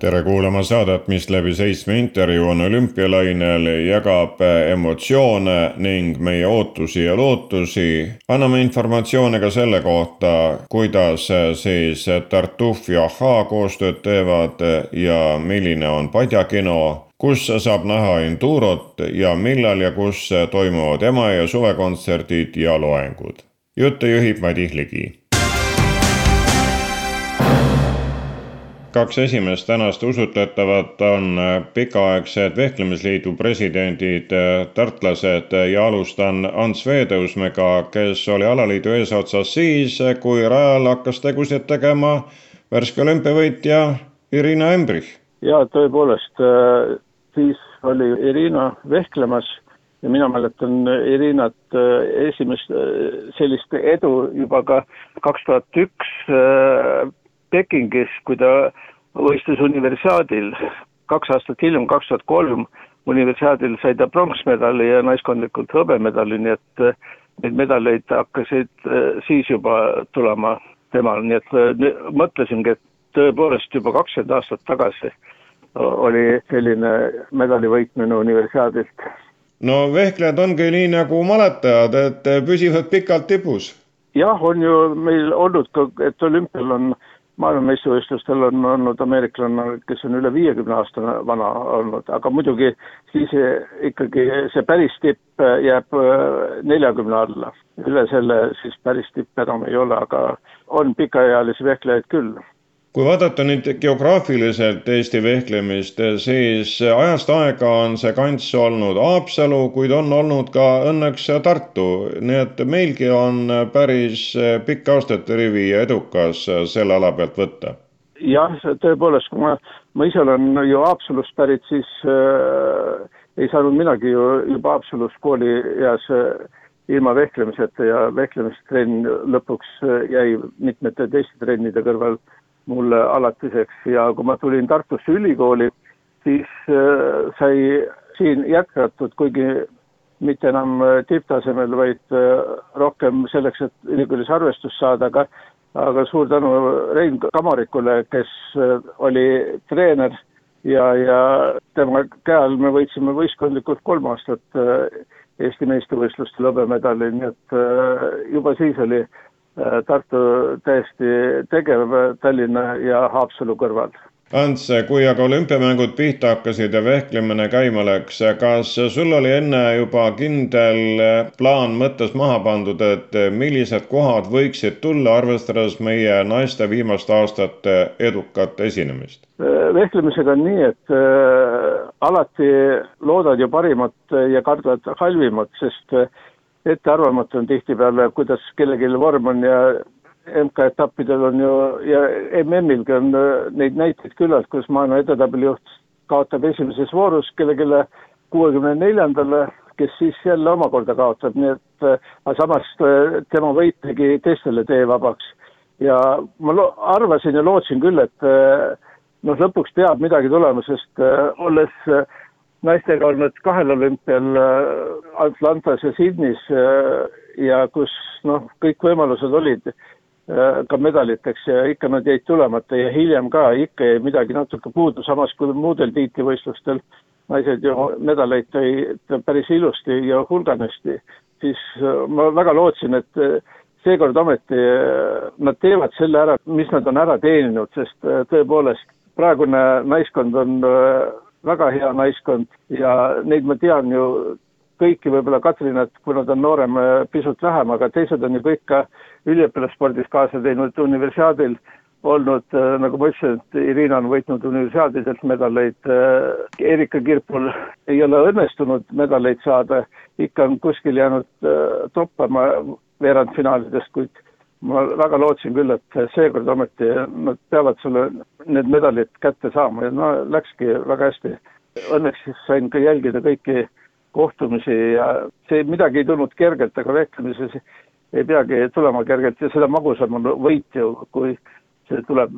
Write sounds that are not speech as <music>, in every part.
Tere kuulama saadet, mis läbi seitsme intervjuu on olümpialainel, jagab emotsioone ning meie ootusi ja lootusi. anname informatsiooni ka selle kohta, kuidas siis Tartuf ja Ahhaa koostööd teevad ja milline on Padja kino kus saab näha Endurot ja millal ja kus toimuvad ema- ja suvekontserdid ja loengud. juttu juhib Madis Ligi kaks esimest tänast usutletavat on pikaaegsed Vehklemisliidu presidendid, tartlased ja alustan Ants Veetõusmäega, kes oli alaliidu eesotsas siis, kui rajal hakkas tegusid tegema värske olümpiavõitja Irina Embrich. ja tõepoolest, siis oli Irina vehklemas ja mina mäletan Irinat esimest sellist edu juba ka kaks tuhat üks Pekingis, kui ta võistles universiaadil, kaks aastat hiljem, kaks tuhat kolm, universiaadil sai ta pronksmedali ja naiskondlikult hõbemedali, nii et äh, neid medaleid hakkasid äh, siis juba tulema temal, nii et äh, mõtlesingi, et tõepoolest juba kakskümmend aastat tagasi oli selline medali võitmine universiaadilt. no vehklejad ongi nii nagu maletajad, et püsivad pikalt tipus. jah, on ju meil olnud ka, et olümpial on maailmameistrivõistlustel on olnud ameeriklane, kes on üle viiekümne aasta vana olnud, aga muidugi siis ikkagi see päris tipp jääb äh, neljakümne alla. üle selle siis päris tipp enam ei ole, aga on pikaealisi vehklejaid küll kui vaadata nüüd geograafiliselt Eesti vehklemist, siis ajast aega on see kants olnud Haapsalu, kuid on olnud ka õnneks Tartu, nii et meilgi on päris pikk aastate rivi edukas selle ala pealt võtta. jah, tõepoolest, kui ma, ma ise olen ju Haapsalust pärit, siis äh, ei saanud minagi ju juba Haapsalus koolieas äh, ilma vehklemiseta ja vehklemistrenn lõpuks jäi mitmete teiste trennide kõrval äh, mulle alatiseks. Ja kui ma tulin Tartusse ülikooli, siis äh, sai siin jätkatud, kuigi mitte enam äh, tipptasemel, vaid äh, rohkem selleks, et ülikoolis arvestust saada, aga aga suur tänu Rein Kamarikule, kes oli treener ja, ja tema käe all me võitsime võistkondlikult kolm aastat Eesti meistrivõistlustel hõbemedali, nii et juba siis oli Tartu täiesti tegev Tallinna ja Haapsalu kõrval. Ants, kui aga olümpiamängud pihta hakkasid ja vehklemine käima läks, kas sul oli enne juba kindel plaan mõttes maha pandud, et millised kohad võiksid tulla, arvestades meie naiste viimaste aastate edukat esinemist? Äh, vehklemisega on nii, et äh, alati loodad ju parimat ja kardad halvimat, sest äh, ettearvamatu on tihtipeale, kuidas kellelgi vorm on ja MK-etappidel on ju ja MM-ilgi on äh, neid näiteid küllalt, kus maailma edetabeli juht kaotab esimeses voorus kellelegi kuuekümne neljandale, kes siis jälle omakorda kaotab, nii et äh, aga samas äh, tema võit tegi teistele tee vabaks. ja ma lo-, arvasin ja lootsin küll, et noh, lõpuks peab midagi tulema, sest olles naistega olnud kahel olümpial äh, Atlantas ja Sydneys äh, ja kus noh, kõik võimalused olid äh, ka medaliteks ja ikka nad jäid tulemata ja hiljem ka ikka jäi midagi natuke puudu, samas kui muudel tiitlivõistlustel naised ju medaleid tõid päris ilusti ja hulganisti, siis ma väga lootsin, et seekord ometi nad teevad selle ära, mis nad on ära teeninud, sest tõepoolest praegune naiskond on väga hea naiskond ja neid ma tean ju kõiki, võib-olla Katrinat, kuna ta on noorem, pisut vähem, aga teised on ju kõik ka üliõpilasspordis kaasa teinud, universiaadil olnud, nagu ma ütlesin, et Irina on võitnud universiaadidelt medaleid, Erika Kirpul ei ole õnnestunud medaleid saada, ikka on kuskil jäänud toppama veerandfinaalidest, kuid ma väga lootsin küll, et seekord ometi nad peavad selle, need medalid kätte saama ja no läkski väga hästi. Õnneks siis sain ka jälgida kõiki kohtumisi ja see midagi ei tulnud kergelt, aga vehklemises ei peagi tulema kergelt ja seda magusam on võit ju, kui see tuleb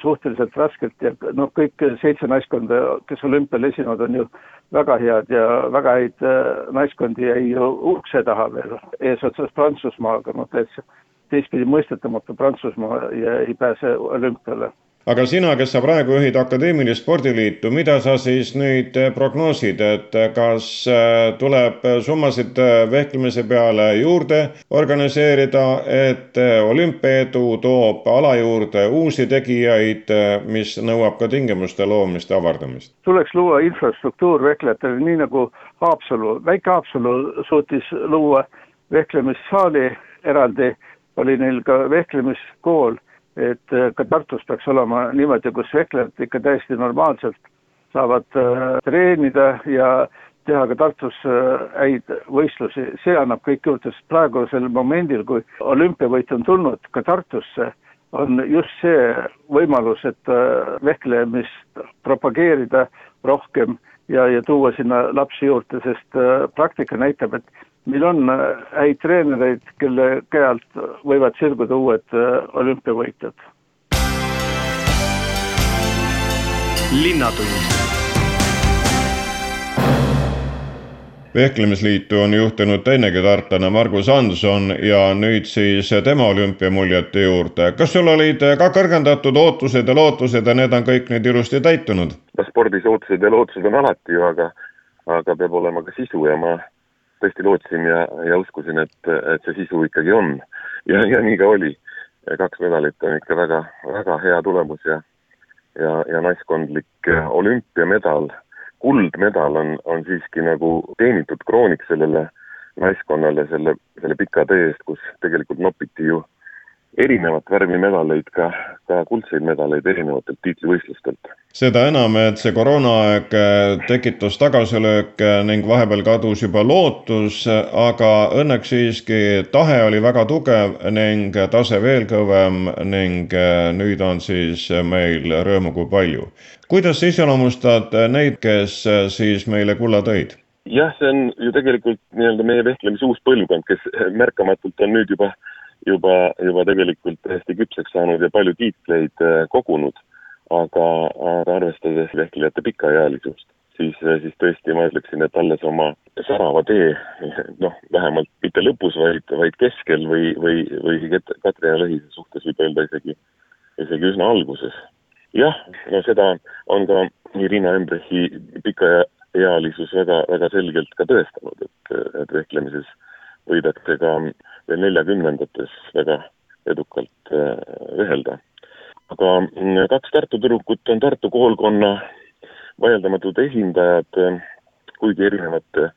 suhteliselt raskelt ja noh, kõik seitse naiskonda, kes olümpial esinevad, on ju väga head ja väga häid naiskondi jäi ju ukse taha veel eesotsas Prantsusmaaga, noh täitsa teistpidi mõistetamatu Prantsusmaa ja ei pääse olümpiale aga sina, kes sa praegu juhid Akadeemilist Spordiliitu, mida sa siis nüüd eh, prognoosid, et eh, kas eh, tuleb summasid vehklemise peale juurde organiseerida, et olümpiaedu toob ala juurde uusi tegijaid, mis nõuab ka tingimuste loomist ja avardamist? tuleks luua infrastruktuur vehklejatele, nii nagu Haapsalu, väike Haapsalu suutis luua vehklemissaali eraldi, oli neil ka vehklemiskool et äh, ka Tartus peaks olema niimoodi, kus vehklejad ikka täiesti normaalselt saavad äh, treenida ja teha ka Tartus äh, häid võistlusi, see annab kõik juurde, sest praegusel momendil, kui olümpiavõit on tulnud ka Tartusse, on just see võimalus, et vehklemist propageerida rohkem ja, ja tuua sinna lapsi juurde, sest praktika näitab, et meil on äh, häid treenereid, kelle käe alt võivad sirguda uued äh, olümpiavõitjad. linnatund vehklemisliitu on juhtinud teinegi tartlane Margus Hanson ja nüüd siis tema olümpiamuljete juurde. kas sul olid ka kõrgendatud ootused ja lootused ja need on kõik nüüd ilusti täitunud? no spordis ootused ja lootused on alati ju, aga, aga peab olema ka sisu ja ma tõesti lootsin ja, ja uskusin, et, et see sisu ikkagi on. ja, ja nii ka oli. kaks medalit on ikka väga, väga hea tulemus ja, ja, ja naiskondlik olümpiamedal, kuldmedal on, on siiski nagu teenitud krooniks sellele naiskonnale selle, selle pika tee eest, kus tegelikult nopiti ju erinevat värvi medaleid, ka, ka kuldseid medaleid erinevatelt tiitlivõistlustelt. seda enam, et see koroonaaeg äh, tekitas tagasilööke ning vahepeal kadus juba lootus, aga õnneks siiski tahe oli väga tugev ning tase veel kõvem ning äh, nüüd on siis meil rõõmu kui palju. kuidas iseloomustad neid, kes äh, siis meile kulla tõid? jah, see on ju tegelikult nii-öelda meie vehklemise uus põlvkond, kes märkamatult on nüüd juba juba, juba tegelikult täiesti küpseks saanud ja palju tiitleid äh, kogunud, aga, aga arvestades vehklejate pikaealisust, siis, äh, siis tõesti ma ütleksin, et alles oma särava tee, noh, vähemalt mitte lõpus, vaid, vaid keskel või, või, või Katrina Lõhise suhtes võib öelda isegi, isegi üsna alguses. jah, no seda on ka Irina Embrechi pikaealisus väga, väga selgelt ka tõestanud, et, et vehklemises võidakse ka veel neljakümnendates väga edukalt. Äh, aga mm, kaks Tartu tüdrukut on Tartu koolkonna vaieldamatud esindajad, äh, kuigi erinevate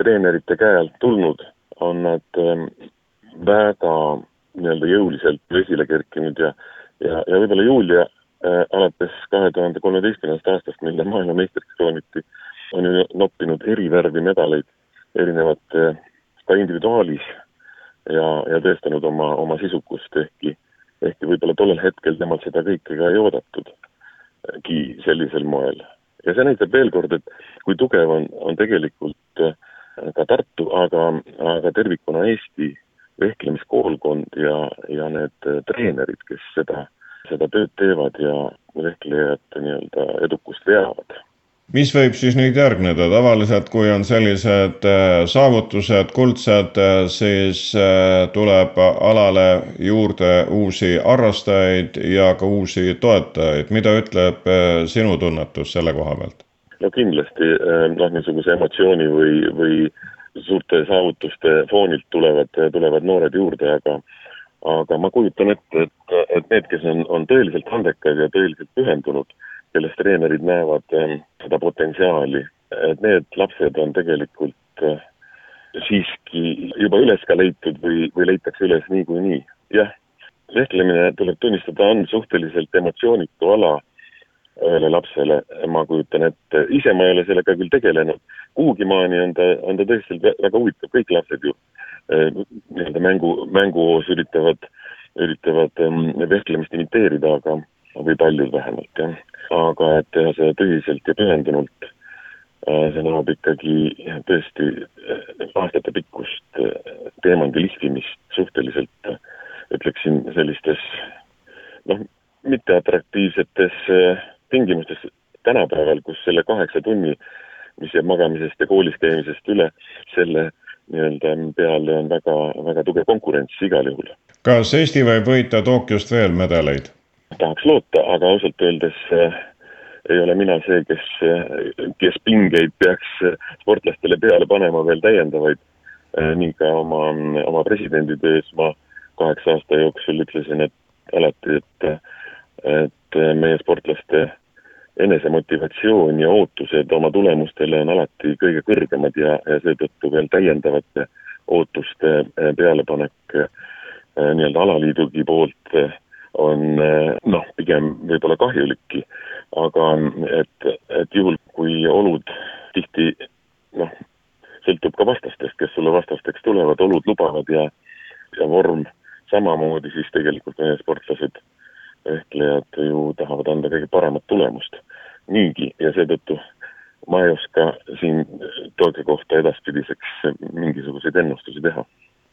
treenerite käe alt tulnud, on nad äh, väga nii-öelda jõuliselt esile kerkinud ja, ja, ja võib-olla Julia äh, alates kahe tuhande kolmeteistkümnendast aastast, mil ta maailmameistriks krooniti, on ju noppinud eri värvi medaleid erinevate ka individuaalis ja, ja tõestanud oma, oma sisukust, ehkki, ehkki võib-olla tollel hetkel temalt seda kõike ka ei oodatudki sellisel moel. ja see näitab veel kord, et kui tugev on, on tegelikult äh, ka Tartu, aga, aga tervikuna Eesti vehklemiskoolkond ja, ja need treenerid, kes seda, seda tööd teevad ja vehklejate nii-öelda edukust veavad mis võib siis nüüd järgneda, tavaliselt kui on sellised äh, saavutused kuldsed, äh, siis äh, tuleb alale juurde uusi harrastajaid ja ka uusi toetajaid, mida ütleb sinu tunnetus selle koha pealt? no kindlasti noh, niisuguse emotsiooni või, või suurte saavutuste foonilt tulevad, tulevad noored juurde, aga aga ma kujutan ette, et, et need, kes on, on tõeliselt andekad ja tõeliselt pühendunud, kelles treenerid näevad ähm, seda potentsiaali, et need lapsed on tegelikult äh, siiski juba üles ka leitud või, või leitakse üles niikuinii. jah, vehklemine, tuleb tunnistada, on suhteliselt emotsioonitu ala ühele lapsele, ma kujutan ette, ise ma ei ole sellega küll tegelenud, kuhugi maani on ta, on ta tõesti väga huvitav, kõik lapsed ju äh, nii-öelda mängu, mänguhoos üritavad, üritavad ähm, vehklemist imiteerida, aga või paljud vähemalt, jah aga et teha seda tõsiselt ja pühendunult, äh, see nõuab ikkagi tõesti äh, aastatepikkust äh, teemandi lihvimist suhteliselt, ütleksin sellistes noh, mitteatraktiivsetes tingimustes tänapäeval, kus selle kaheksa tunni, mis jääb magamisest ja koolis käimisest üle, selle nii-öelda peale on väga, väga tugev konkurents igal juhul. kas Eesti võib võita Tokyost veel medaleid? Tahaks loota, aga ausalt öeldes äh, ei ole mina see, kes, äh, kes pingeid peaks äh, sportlastele peale panema veel täiendavaid äh,. nii ka oma, oma presidendi töös ma kaheksa aasta jooksul ütlesin, et alati, et, et meie sportlaste enesemotivatsioon ja ootused oma tulemustele on alati kõige kõrgemad ja, ja seetõttu veel täiendavate ootuste pealepanek nii-öelda alaliidugi poolt eh, on noh, pigem võib-olla kahjulikki, aga et, et juhul, kui olud tihti noh, sõltub ka vastastest, kes sulle vastasteks tulevad, olud lubavad ja, ja vorm samamoodi, siis tegelikult meie sportlased vehklejad ju tahavad anda kõige paremat tulemust. Niigi ja seetõttu ma ei oska siin Tokyo kohta edaspidiseks mingisuguseid ennustusi teha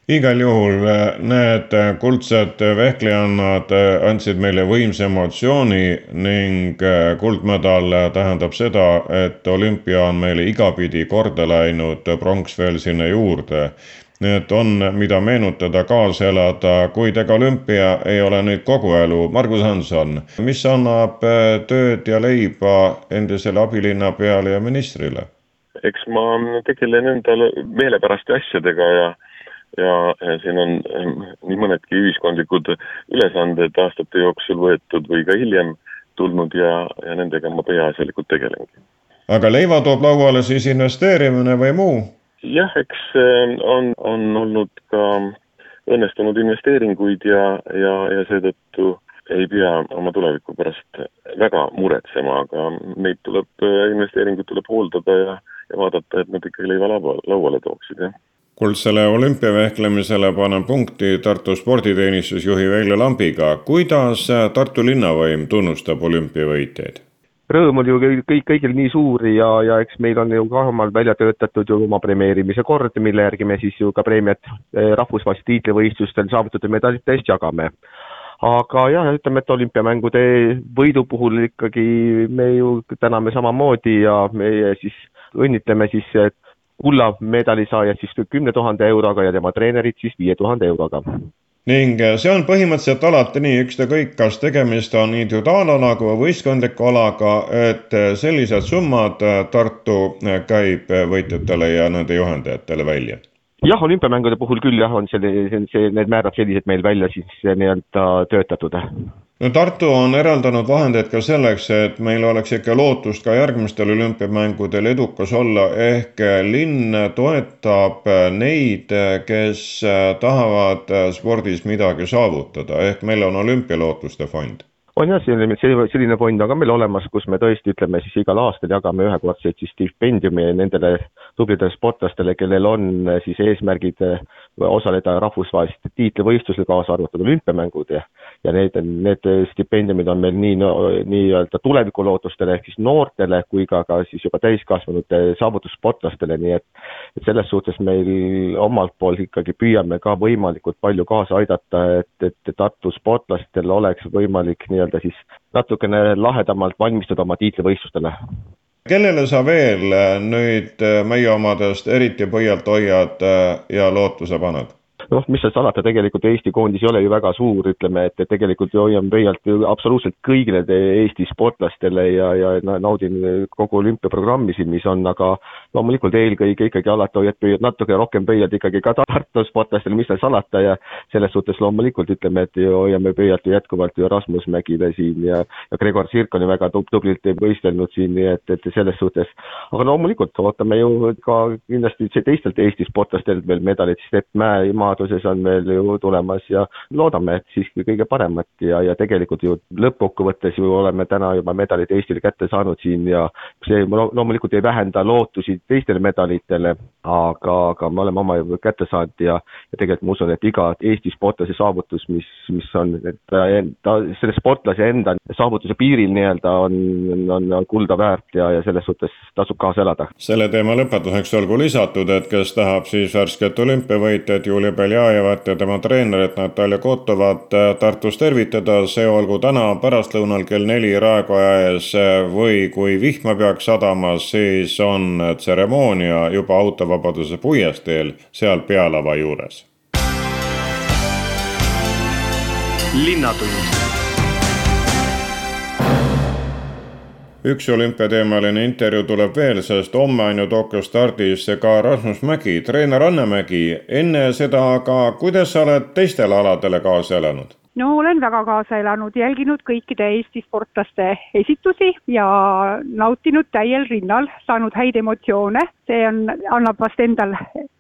igal juhul äh, need kuldsed vehklejannad äh, andsid meile võimsa emotsiooni ning äh, kuldmedal tähendab seda, et olümpia on meile igapidi korda läinud, pronks veel sinna juurde nii et on, mida meenutada, kaasa elada, kuid ega olümpia ei ole nüüd kogu elu. Margus Hanson, mis annab äh, tööd ja leiba endisele abilinnapeale ja ministrile? eks ma tegelen endale meelepäraste asjadega ja ja, ja siin on ähm, nii mõnedki ühiskondlikud ülesanded aastate jooksul võetud või ka hiljem tulnud ja, ja nendega ma peaasjalikult tegelengi. aga leiva toob lauale siis investeerimine või muu? jah, eks äh, on, on olnud ka õnnestunud investeeringuid ja, ja, ja seetõttu ei pea oma tuleviku pärast väga muretsema, aga neid tuleb, äh, investeeringuid tuleb hooldada ja, ja vaadata, et nad ikkagi leiva laua, lauale tooksid, jah kuldsele olümpiavehklemisele paneb punkti Tartu sporditeenistusjuhi Veljo Lambiga. kuidas Tartu linnavõim tunnustab olümpiavõitjaid? rõõm oli ju kõik, kõigil nii suur ja, ja eks meil on ju ka omal välja töötatud ju oma premeerimise kord, mille järgi me siis ju ka preemiat eh, rahvusvahelistel tiitlivõistlustel saavutatud medalite eest jagame. aga jah, ütleme, et olümpiamängude võidu puhul ikkagi me ju täname samamoodi ja meie siis õnnitleme siis kulla saajat siis kümne tuhande euroga ja tema treenerit siis viie tuhande euroga. Ning äh, see on põhimõtteliselt alati nii, ükstakõik, kas tegemist on individuaalalaga või võistkondliku alaga, et äh, sellised summad äh, Tartu käib võitjatele ja nende juhendajatele välja. Jah, olümpiamängude puhul küll jah, on see, see, see, need määrad sellised meil välja siis nii-öelda töötatud no Tartu on eraldanud vahendeid ka selleks, et meil oleks ikka lootust ka järgmistel olümpiamängudel edukas olla, ehk linn toetab neid, kes tahavad spordis midagi saavutada, ehk meil on olümpialootuste fond. On jah, selline, selline fond on ka meil olemas, kus me tõesti ütleme siis igal aastal jagame ühekordseid siis stipendiumi nendele tublidele sportlastele, kellel on siis eesmärgid osaleda rahvusvahelistel tiitlivõistlusel, kaasa arvatud olümpiamängud ja ja need, need stipendiumid on meil nii no, nii-öelda tulevikulootustele ehk siis noortele kui ka, ka siis juba täiskasvanute saavutussportlastele, nii et et selles suhtes meil omalt poolt ikkagi püüame ka võimalikult palju kaasa aidata, et, et Tartu sportlastel oleks võimalik nii-öelda siis natukene lahedamalt valmistuda oma tiitlivõistlustele kellele sa veel nüüd meie omadest eriti pöialt hoiad ja lootuse paned? Noh, mis seal salata, tegelikult Eesti koondis ei ole ju väga suur, ütleme, et, et tegelikult hoian pöialt absoluutselt kõigile Eesti sportlastele ja, ja naudin kogu olümpiaprogrammi siin, mis on, aga loomulikult eelkõige ikkagi alati hoiad pöialt natuke rohkem pöialt ikkagi ka Tartu sportlastele, mis seal salata ja selles suhtes loomulikult ütleme, et hoiame pöialt ju jätkuvalt ju Rasmus Mägile siin ja, ja Gregor Sirk on ju väga tublilt võistelnud siin, nii et, et selles suhtes, aga loomulikult ootame ju ka kindlasti teistelt Eesti sportlastelt veel medaleid, Stepp Mäe, Ima saaduses on meil ju tulemas ja loodame, siiski kõige paremat ja, ja tegelikult ju lõppkokkuvõttes ju oleme täna juba medalid Eestile kätte saanud siin ja see loomulikult ei vähenda lootusi teistele medalitele, aga, aga me oleme oma juba kätte saanud ja, ja tegelikult ma usun, et iga Eesti sportlase saavutus, mis, mis on, et ta, ta selle sportlase enda saavutuse piiril nii-öelda on, on, on kulda väärt ja, ja selles suhtes tasub kaasa elada. selle teema lõpetuseks olgu lisatud, et kes tahab siis värsket olümpiavõitjat Julia Pell Beljajevat ja tema treenerit Natalja Kotovat Tartus tervitada, see olgu täna pärastlõunal kell neli Raekoja ees. Või kui vihma peaks sadama, siis on tseremoonia juba autovabaduse puiesteel seal pealava juures. linnatund üks olümpiateemaline intervjuu tuleb veel, sest homme on ju Tokyo stardis ka Rasmus Mägi, treener Anne Mägi. enne seda aga, kuidas sa oled teistele aladele kaasa elanud? No olen väga kaasa elanud, jälginud kõikide Eesti sportlaste esitusi ja nautinud täiel rinnal, saanud häid emotsioone. see on, annab vast endal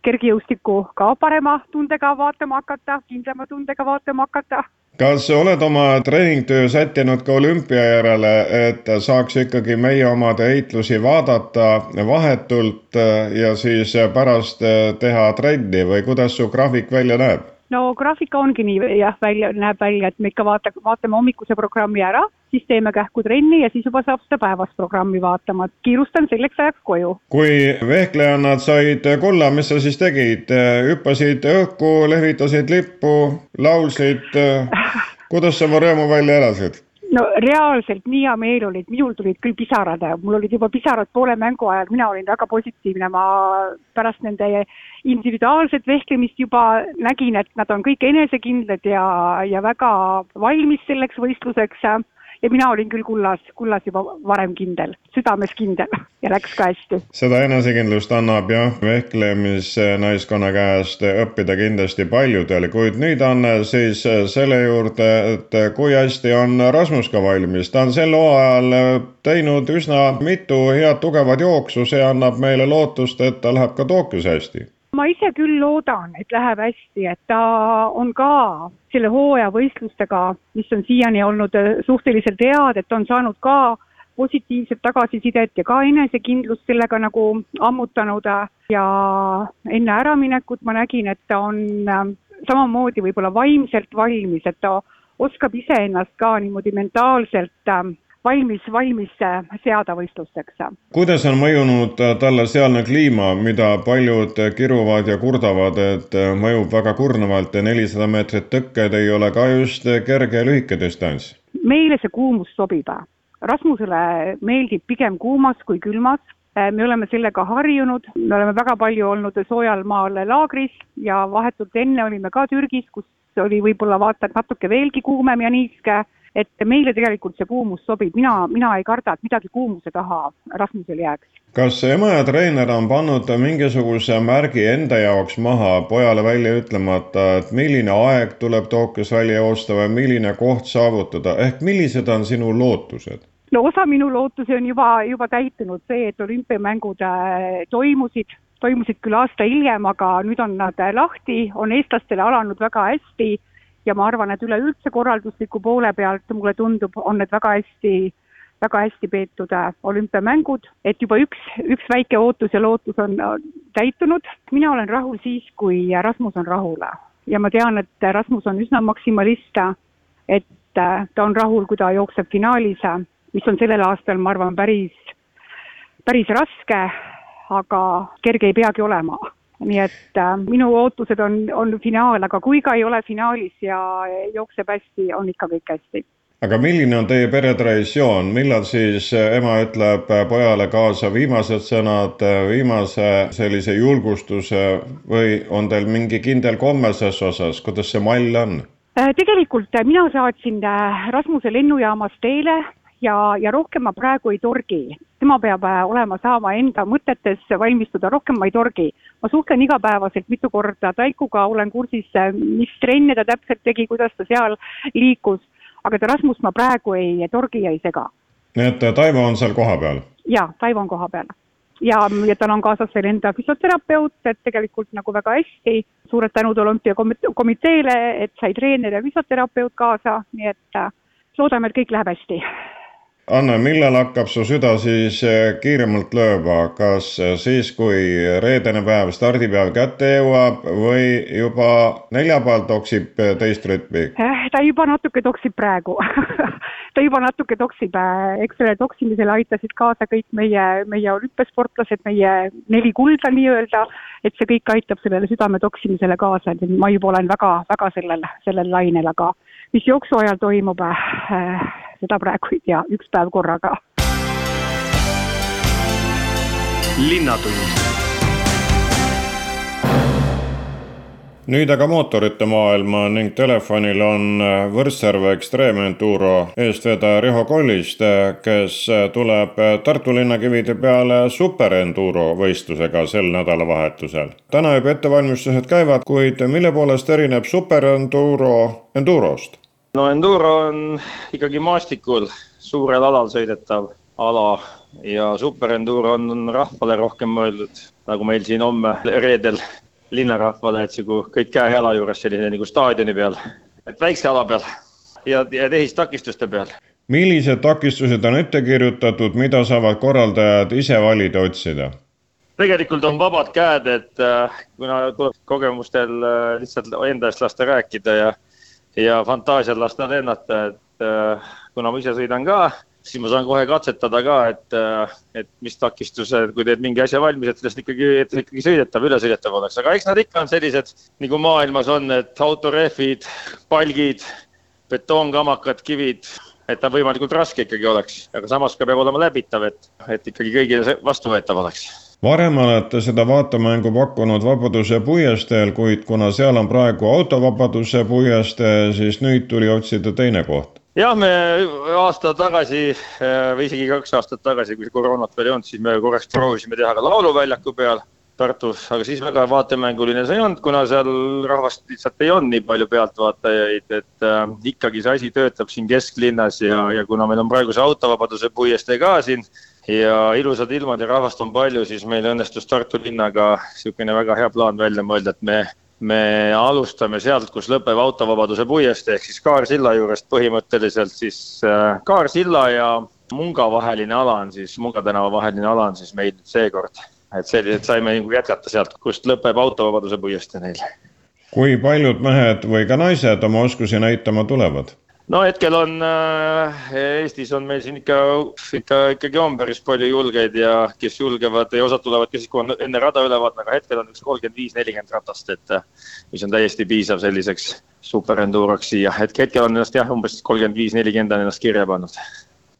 kergejõustikku ka parema tundega vaatama hakata, kindlama tundega vaatama hakata kas oled oma treeningtöö sättinud ka olümpia järele, et saaks ikkagi meie omade heitlusi vaadata vahetult ja siis pärast teha trenni või kuidas su graafik välja näeb? No graafik ongi nii jah, välja, näeb välja, et me ikka vaata, vaatame hommikuse programmi ära, siis teeme kähku trenni ja siis juba saab seda päevast programmi vaatama, et kiirustan selleks ajaks koju. kui vehklejannad said kulla, mis sa siis tegid, hüppasid õhku, lehvitasid lippu, laulsid, <laughs> kuidas sa oma rõõmu välja elasid? No reaalselt nii hea meel oli, et minul tulid küll pisarad, mul olid juba pisarad poole mängu ajal, mina olin väga positiivne, ma pärast nende individuaalset vehklemist juba nägin, et nad on kõik enesekindlad ja, ja väga valmis selleks võistluseks ja mina olin küll kullas, kullas juba varem kindel, südames kindel <laughs> ja läks ka hästi. seda enesekindlust annab jah, vehklemisnaiskonna käest õppida kindlasti paljudel, kuid nüüd on siis selle juurde, et kui hästi on Rasmus ka valmis, ta on sel hooajal teinud üsna mitu head tugevat jooksu, see annab meile lootust, et ta läheb ka Tokyos hästi ma ise küll loodan, et läheb hästi, et ta on ka selle hooaja võistlustega, mis on siiani olnud äh, suhteliselt head, et on saanud ka positiivset tagasisidet ja ka enesekindlust sellega nagu ammutanud ja enne äraminekut ma nägin, et ta on äh, samamoodi võib-olla vaimselt valmis, et ta oskab iseennast ka niimoodi mentaalselt äh, valmis, valmis äh, seada võistlusteks. kuidas on mõjunud äh, talle sealne kliima, mida paljud kiruvad ja kurdavad, et äh, mõjub väga kurnavalt ja nelisada meetrit tõkked ei ole ka just kerge ja lühike distants? meile see kuumus sobib. Rasmusele meeldib pigem kuumas kui külmas me oleme sellega harjunud, me oleme väga palju olnud soojal maal laagris ja vahetult enne olime ka Türgis, kus oli võib-olla vaata et natuke veelgi kuumem ja niiske et meile tegelikult see kuumus sobib, mina, mina ei karda, et midagi kuumuse taha Rasmusel jääks. kas ema ja treener on pannud mingisuguse märgi enda jaoks maha pojale välja ütlemata, et milline aeg tuleb Tokyos välja joosta või milline koht saavutada, ehk millised on sinu lootused? no osa minu lootusi on juba, juba täitunud, see, et olümpiamängud äh, toimusid, toimusid küll aasta hiljem, aga nüüd on nad lahti, on eestlastele alanud väga hästi ja ma arvan, et üleüldse korraldusliku poole pealt mulle tundub, on need väga hästi, väga hästi peetud äh, olümpiamängud, et juba üks, üks väike ootus ja lootus on täitunud. mina olen rahul siis, kui Rasmus on rahul ja ma tean, et Rasmus on üsna maksimalist, et äh, ta on rahul, kui ta jookseb finaalis, mis on sellel aastal, ma arvan, päris, päris raske, aga kerge ei peagi olema nii et äh, minu ootused on, on finaal, aga kui ka ei ole finaalis ja jookseb hästi, on ikka kõik hästi. aga milline on teie pere traditsioon, millal siis äh, ema ütleb äh, pojale kaasa viimased sõnad, äh, viimase sellise julgustuse või on teil mingi kindel komme ses osas, kuidas see mall on? tegelikult mina saatsin Rasmuse lennujaamas teele ja, ja rohkem ma praegu ei torgi. Tema peab äh, olema, saama enda mõtetes valmistuda, rohkem ma ei torgi. ma suhtlen igapäevaselt mitu korda Taikuga, olen kursis, äh, mis trenne ta täpselt tegi, kuidas ta seal liikus, aga Rasmust ma praegu ei torgi ja ei sega. nii et äh, Taivo on seal kohapeal? jaa, Taivo on kohapeal ja, ja tal on kaasas veel enda füsioterapeut, et tegelikult nagu väga hästi, suured tänud olümpiakomiteele, et sai treener ja füsioterapeut kaasa, nii et loodame, et kõik läheb hästi Anne, millal hakkab su süda siis eh, kiiremalt lööma, kas eh, siis, kui reedene päev, stardipäev kätte jõuab või juba neljapäeval toksib eh, teist rütmi? ta juba natuke toksib praegu. <laughs> Ta juba natuke toksib, eks sellele toksimisele aitasid kaasa kõik meie, meie olümpiasportlased, meie neli kulda nii-öelda, et see kõik aitab sellele südame toksimisele kaasa, et ma juba olen väga, väga sellel, sellel lainel, aga mis jooksu ajal toimub äh,, seda praegu ei tea, üks päev korraga. linnatund nüüd aga mootorite maailma ning telefonil on äh, Võrtsjärve Extreme Enduro eestvedaja Riho Kolliste, kes äh, tuleb äh, Tartu linnakivide peale Super Enduro võistlusega sel nädalavahetusel. täna juba ettevalmistused käivad, kuid mille poolest erineb Super Enduro Endurost? No Enduro on ikkagi maastikul suurel alal sõidetav ala ja Super Enduro on rahvale rohkem mõeldud, nagu meil siin homme reedel linnarahvale, et sihuke kõik käe-jala juures selline nagu staadioni peal, et väikse ala peal ja, ja tehistakistuste peal. millised takistused on ette kirjutatud, mida saavad korraldajad ise valida, otsida? tegelikult on vabad käed, et äh, kuna tuleb kogemustel äh, lihtsalt enda eest lasta rääkida ja, ja fantaasial lasta lennata, et äh, kuna ma ise sõidan ka siis ma saan kohe katsetada ka, et, äh, et mis takistused, kui teed mingi asja valmis, et sellest ikkagi, et ikkagi sõidetav, ülesõidetav oleks, aga eks nad ikka on sellised nagu maailmas on, et autorehvid, palgid, betoonkamakad, kivid, et ta võimalikult raske ikkagi oleks, aga samas ka peab olema läbitav, et, et ikkagi kõigile vastuvõetav oleks varem olete seda vaatemängu pakkunud Vabaduse puiesteel, kuid kuna seal on praegu autovabaduse puiestee, siis nüüd tuli otsida teine koht. Jah, me aasta tagasi äh, või isegi kaks aastat tagasi, kui koroonat veel ei olnud, siis me korraks proovisime teha ka lauluväljaku peal Tartus, aga siis väga vaatemänguline see ei olnud, kuna seal rahvast lihtsalt ei olnud nii palju pealtvaatajaid, et äh, ikkagi see asi töötab siin kesklinnas ja, ja kuna meil on praegu see autovabaduse puiestee ka siin ja ilusad ilmad ja rahvast on palju, siis meil õnnestus Tartu linnaga niisugune väga hea plaan välja mõelda, et me me alustame sealt, kus lõpeb autovabaduse puiestee ehk siis Kaarsilla juurest põhimõtteliselt siis äh, Kaarsilla ja Munga vaheline ala on siis, Munga tänava vaheline ala on siis meil seekord. et selliselt saime nagu jätkata sealt, kust lõpeb autovabaduse puiestee neil. kui paljud mehed või ka naised oma oskusi näitama tulevad? No hetkel on äh, Eestis on meil siin ikka, ikka ikkagi on päris palju julgeid ja kes julgevad ja osad tulevad ka siis, kui on enne rada üle vaadata, aga hetkel on üks kolmkümmend viis, nelikümmend ratast, et äh, mis on täiesti piisav selliseks superenduroks siia, et hetkel on ennast jah, umbes kolmkümmend viis, nelikümmend on ennast kirja pannud.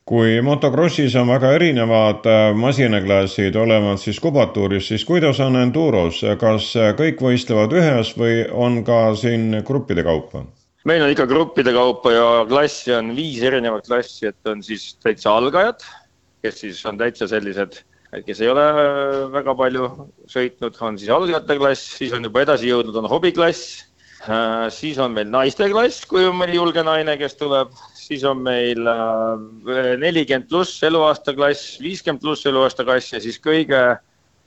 Kui motokrossis on väga erinevad äh, masinaklassid olemas siis kubatuuris, siis kuidas on enduros, kas kõik võistlevad ühes või on ka siin gruppide kaupa? Meil on ikka gruppide kaupa ja klassi on viis erinevat klassi, et on siis täitsa algajad, kes siis on täitsa sellised, kes ei ole väga palju sõitnud, on siis algajate klass, siis on juba edasi jõudnud, on hobiklass, äh, siis on meil naiste klass, kui on mõni julge naine, kes tuleb, siis on meil äh, nelikümmend pluss eluaasta klass, viiskümmend pluss eluaasta klass ja siis kõige,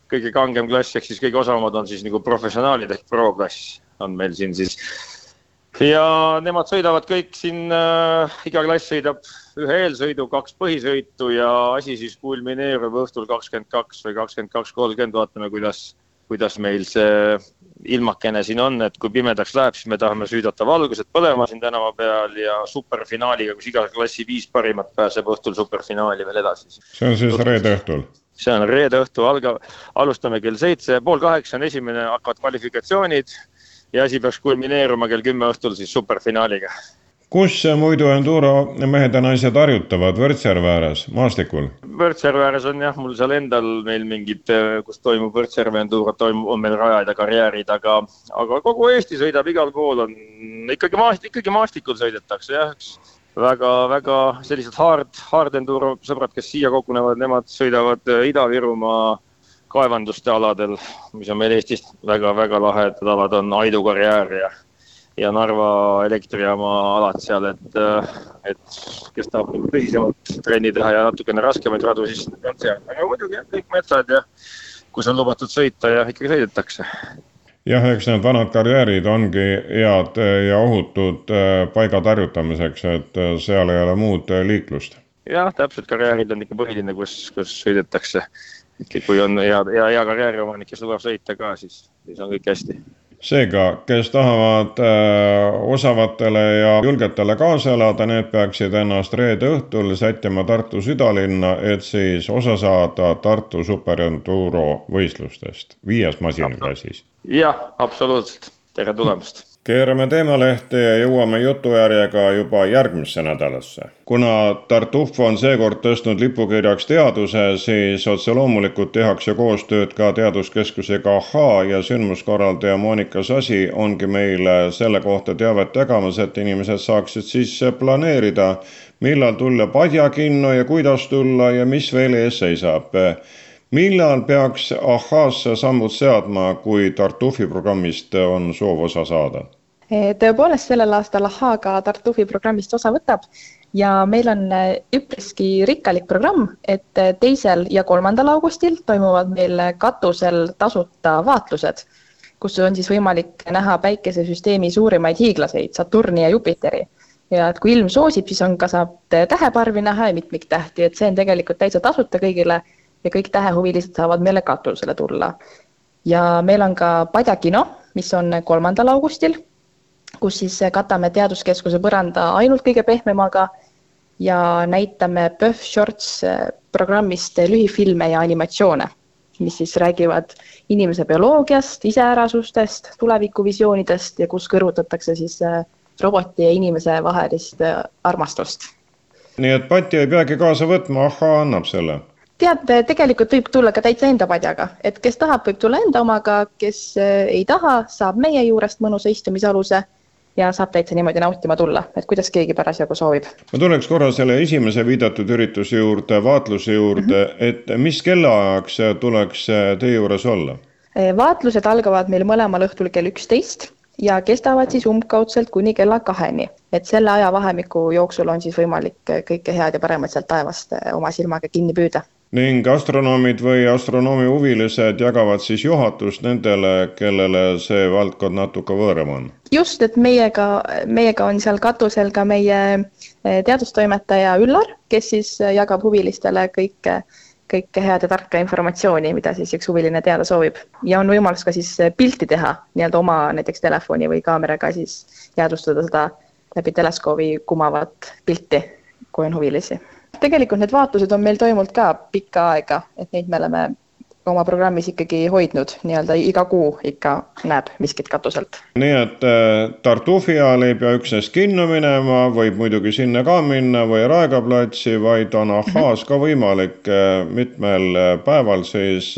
kõige kangem klass ehk siis kõige osavamad on siis nagu professionaalid ehk pro-klass on meil siin siis ja nemad sõidavad kõik siin äh,, iga klass sõidab ühe eelsõidu, kaks põhisõitu ja asi siis kulmineerub õhtul kakskümmend kaks või kakskümmend kaks, kolmkümmend, vaatame, kuidas, kuidas meil see ilmakene siin on, et kui pimedaks läheb, siis me tahame süüdata valgused põlema siin tänava peal ja superfinaaliga, kus iga klassi viis parimat pääseb õhtul superfinaali veel edasi. see on siis reede õhtul? see on reede õhtu, alga-, alustame kell seitse, pool kaheksa on esimene, hakkavad kvalifikatsioonid ja asi peaks kulmineeruma kell kümme õhtul siis superfinaaliga. kus muidu enduro mehed ja naised harjutavad, Võrtsjärve ääres, maastikul? Võrtsjärve ääres on jah, mul seal endal meil mingid, kus toimub Võrtsjärve enduro, toimub, on meil rajad ja karjäärid, aga, aga kogu Eesti sõidab, igal pool on ikkagi maast-, ikkagi maastikul sõidetakse jah, üks väga-väga sellised hard, hard enduro sõbrad, kes siia kogunevad, nemad sõidavad Ida-Virumaa kaevanduste aladel, mis on meil Eestis väga-väga lahedad alad, on Aidu karjäär ja, ja Narva elektrijaama alad seal, et, et kes tahab nagu tõsisemalt trenni teha ja natukene raskemaid radu, siis on seal, aga muidugi jah, kõik metsad ja kus on lubatud sõita ja ikkagi sõidetakse. Jah, eks need vanad karjäärid ongi head ja ohutud äh, paigad harjutamiseks, et äh, seal ei ole muud liiklust. jah, täpselt, karjäärid on ikka põhiline, kus, kus sõidetakse kui on hea, hea, hea karjääriomanik, kes lubab sõita ka, siis, siis on kõik hästi. seega, kes tahavad äh, osavatele ja julgetele kaasa elada, need peaksid ennast reede õhtul sättima Tartu südalinna, et siis osa saada Tartu superenduro võistlustest, viies masinaklassis. jah, absoluutselt, tere tulemast keerame teemalehte ja jõuame jutujärjega juba järgmisse nädalasse. kuna Tartuf on seekord tõstnud lipukirjaks teaduse, siis otse loomulikult tehakse koostööd ka teaduskeskusega Ahhaa ja sündmuskorraldaja Monika Sasi ongi meile selle kohta teavet jagamas, et inimesed saaksid siis planeerida, millal tulla Padjakinno ja kuidas tulla ja mis veel ees seisab millal peaks ahhaasse sammud seadma, kui Tartufi programmist on soov osa saada? E, tõepoolest, sellel aastal ahhaa ka Tartufi programmist osa võtab ja meil on e, üpriski rikkalik programm, et e, teisel ja kolmandal augustil toimuvad meil katusel tasuta vaatlused, kus on siis võimalik näha päikesesüsteemi suurimaid hiiglaseid, Saturni ja Jupiteri ja et kui ilm soosib, siis on ka, saab täheparvi näha ja mitmiktähti, et see on tegelikult täitsa tasuta kõigile ja kõik tähehuvilised saavad meile katusele tulla. ja meil on ka Padja kino, mis on kolmandal augustil, kus siis katame Teaduskeskuse põranda ainult kõige pehmemaga ja näitame PÖFF Shorts programmist lühifilme ja animatsioone, mis siis räägivad inimese bioloogiast, iseärasustest, tulevikuvisioonidest ja kus kõrvutatakse siis roboti ja inimese vahelist armastust. nii et patti ei peagi kaasa võtma, ahhaa annab selle tead, tegelikult võib tulla ka täitsa enda padjaga, et kes tahab, võib tulla enda omaga, kes äh, ei taha, saab meie juurest mõnusa istumisaluse ja saab täitsa niimoodi nautima tulla, et kuidas keegi parasjagu soovib. ma tuleks korra selle esimese viidatud ürituse juurde, vaatluse juurde mm, -hmm. et mis kellaajaks tuleks teie juures olla? Äh, vaatlused algavad meil mõlemal õhtul kell üksteist ja kestavad siis umbkaudselt kuni kella kaheni. et selle ajavahemiku jooksul on siis võimalik kõike head ja paremat sealt taevast oma silmaga kinni püüda ning astronoomid või astronoomihuvilised jagavad siis juhatust nendele, kellele see valdkond natuke võõram on. just, et meiega, meiega on seal katusel ka meie eh, teadustoimetaja Üllar, kes siis eh, jagab huvilistele kõike, kõike head ja tarka informatsiooni, mida siis üks huviline teada soovib. ja on võimalus ka siis eh, pilti teha nii-öelda oma näiteks telefoni või kaameraga siis jäädvustada seda läbi teleskoobi kumavat pilti, kui on huvilisi tegelikult need vaatlused on meil toimunud ka pikka aega, et neid me oleme oma programmis ikkagi hoidnud, nii-öelda iga kuu ikka näeb miskit katuselt. nii et äh, Tartufi ajal ei pea üksnes kinno minema, võib muidugi sinna ka minna või Raekoja platsi, vaid on ahhaas ka võimalik äh, mitmel äh, päeval siis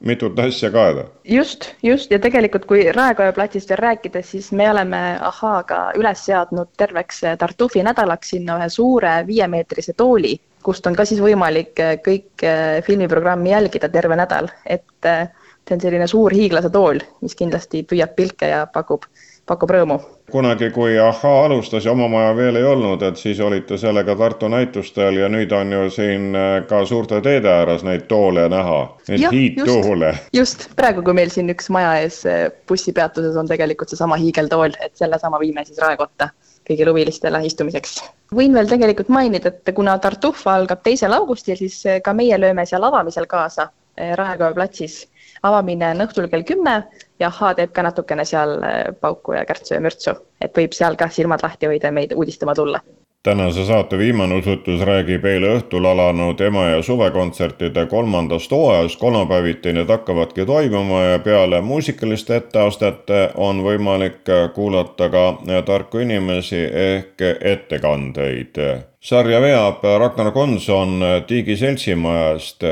mitut asja kaeda. just, just ja tegelikult, kui Raekoja platsist veel rääkida, siis me oleme ahhaaga üles seadnud terveks Tartufi nädalaks sinna ühe suure viiemeetrise tooli kust on ka siis võimalik äh, kõik äh, filmiprogrammi jälgida terve nädal, et äh, see on selline suur hiiglase tool, mis kindlasti püüab pilke ja pakub, pakub rõõmu. kunagi, kui Ahhaa alustas ja oma maja veel ei olnud, et siis olite sellega Tartu näitustel ja nüüd on ju siin ka suurte teede ääres neid toole näha, neid hiidtoole. just, praegu, kui meil siin üks maja ees bussipeatuses on tegelikult seesama hiigeltool, et selle sama viime siis Raekotta kõigile huvilistele istumiseks. võin veel tegelikult mainida, et kuna Tartuffa algab teisel augustil, siis ka meie lööme seal avamisel kaasa eh, Raekoja platsis. avamine on õhtul kell kümme ja Ahhaa teeb ka natukene seal eh, pauku ja kärtsu ja mürtsu, et võib seal ka silmad lahti hoida ja meid uudistama tulla tänase saate viimane usutus räägib eile õhtul alanud ema- ja suvekontsertide kolmandast hooajast. kolmapäeviti need hakkavadki toimuma ja peale muusikaliste etteastet on võimalik kuulata ka tarku inimesi ehk ettekandeid. sarja veab Ragnar Konson Tiigi seltsimajast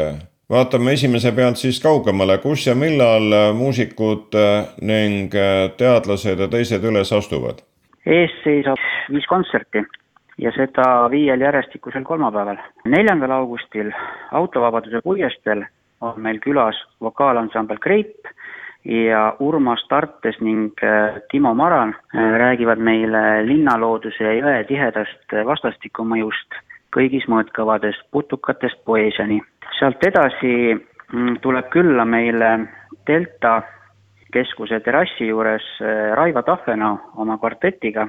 vaatame esimese pealt siis kaugemale, kus ja millal muusikud ning teadlased ja teised üles astuvad? ees seisab viis kontserti ja seda viiel järjestikusel kolmapäeval. neljandal augustil Autovabaduse puiesteel on meil külas vokaalansambel Kreip ja Urmas Tartes ning äh, Timo Maran äh, räägivad meile linnalooduse ja jõe tihedast vastastikumõjust kõigis mõõtkavadest putukatest poeesiani. sealt edasi mm, tuleb külla meile Delta keskuse terrassi juures äh, Raivo Tahvenau oma kvartetiga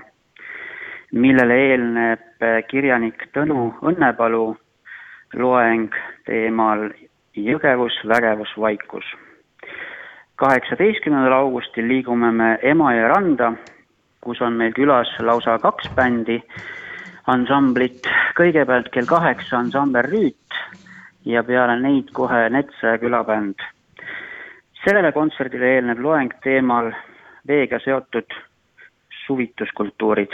millele eelneb äh, kirjanik Tõnu Õnnepalu loeng teemal Jõgevus, vägevus, vaikus. kaheksateistkümnendal augustil liigume me Emajõe randa, kus on meil külas lausa kaks bändi, ansamblit, kõigepealt kell kaheksa ansambel Rüüt ja peale neid kohe Netsa külabänd. sellele kontserdile eelneb loeng teemal veega seotud suvituskultuurid.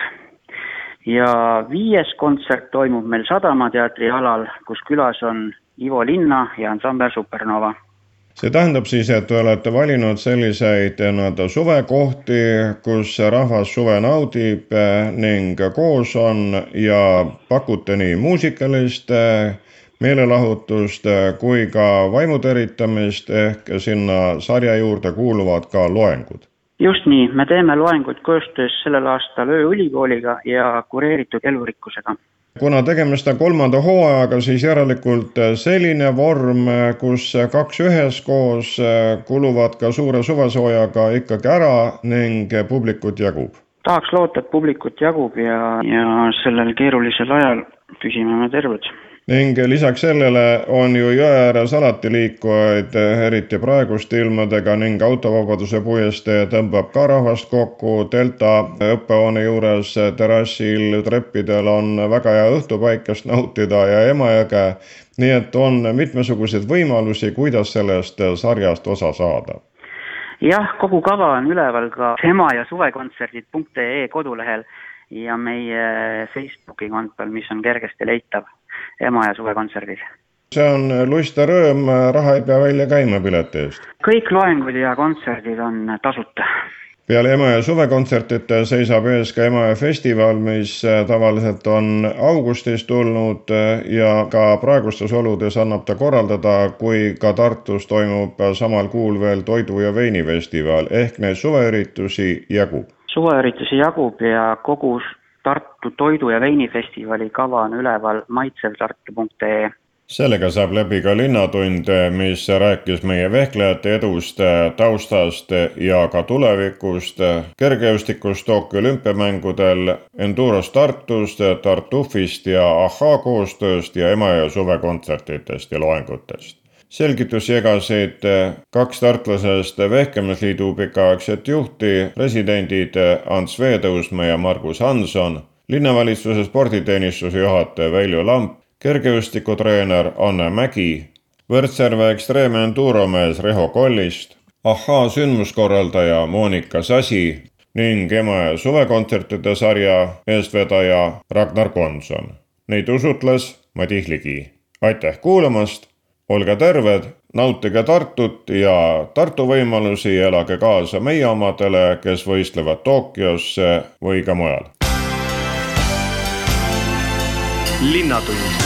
Ja viies kontsert toimub meil Sadamateatri alal, kus külas on Ivo Linna ja ansambel Supernova. See tähendab siis, et te olete valinud selliseid nii-öelda suvekohti, kus rahvas suve naudib ning koos on ja pakute nii muusikalist meelelahutust kui ka vaimu teritamist ehk sinna sarja juurde kuuluvad ka loengud just nii, me teeme loenguid koostöös sellel aastal Ööülikooliga ja kureeritud elurikkusega. Kuna tegemist on kolmanda hooajaga, siis järelikult selline vorm, kus kaks üheskoos kuluvad ka suure suvesoojaga ikkagi ära ning publikut jagub. tahaks loota, et publikut jagub ja, ja sellel keerulisel ajal püsime me terved ning lisaks sellele on ju jõe ääres alati liikujaid, eriti praeguste ilmadega ning autovabaduse puiestee tõmbab ka rahvast kokku. Delta õppehoone juures terrassil treppidel on väga hea õhtupaikest nautida ja Emajõge. nii et on mitmesuguseid võimalusi, kuidas sellest sarjast osa saada jah, kogu kava on üleval ka ema ja suvekontserdid.ee kodulehel ja meie Facebooki kontol, mis on kergesti leitav ema ja suvekontserdid. see on lust ja rõõm, raha ei pea välja käima pileti eest? kõik loengud ja kontserdid on tasuta peale Emajõe suvekontsertide seisab ees ka Emajõe festival, mis tavaliselt on augustis tulnud ja ka praegustes oludes annab ta korraldada, kui ka Tartus toimub samal kuul veel toidu- ja veinifestival ehk neid suveüritusi jagub. suveüritusi jagub ja kogu Tartu Toidu- ja Veinifestivali kava on üleval maitsevtartu.ee sellega saab läbi ka Linnatund, mis rääkis meie vehklejate edust, taustast ja ka tulevikust, kergejõustikust Tokyo olümpiamängudel, Endurost Tartust, Tartufist ja Ahhaa koostööst ja Emajõe suvekontsertidest ja loengutest selgitusi jagasid kaks tartlasest Vehklemisliidu pikaaegset juhti, presidendid Ants Veetõusmäe ja Margus Hanson, linnavalitsuse sporditeenistuse juhataja Veljo Lamp, kergejõustikutreener Anne Mägi, Võrtsjärve ekstreemenduromees Riho Kollist, Ahhaa sündmuskorraldaja Monika Sasi ning Emajõe suvekontsertide sarja eestvedaja Ragnar Konson. Neid usutles Madis Ligi. aitäh kuulamast olge terved, nautige Tartut ja Tartu võimalusi ja elage kaasa meie omadele, kes võistlevad Tokyosse või ka mujal. linnatund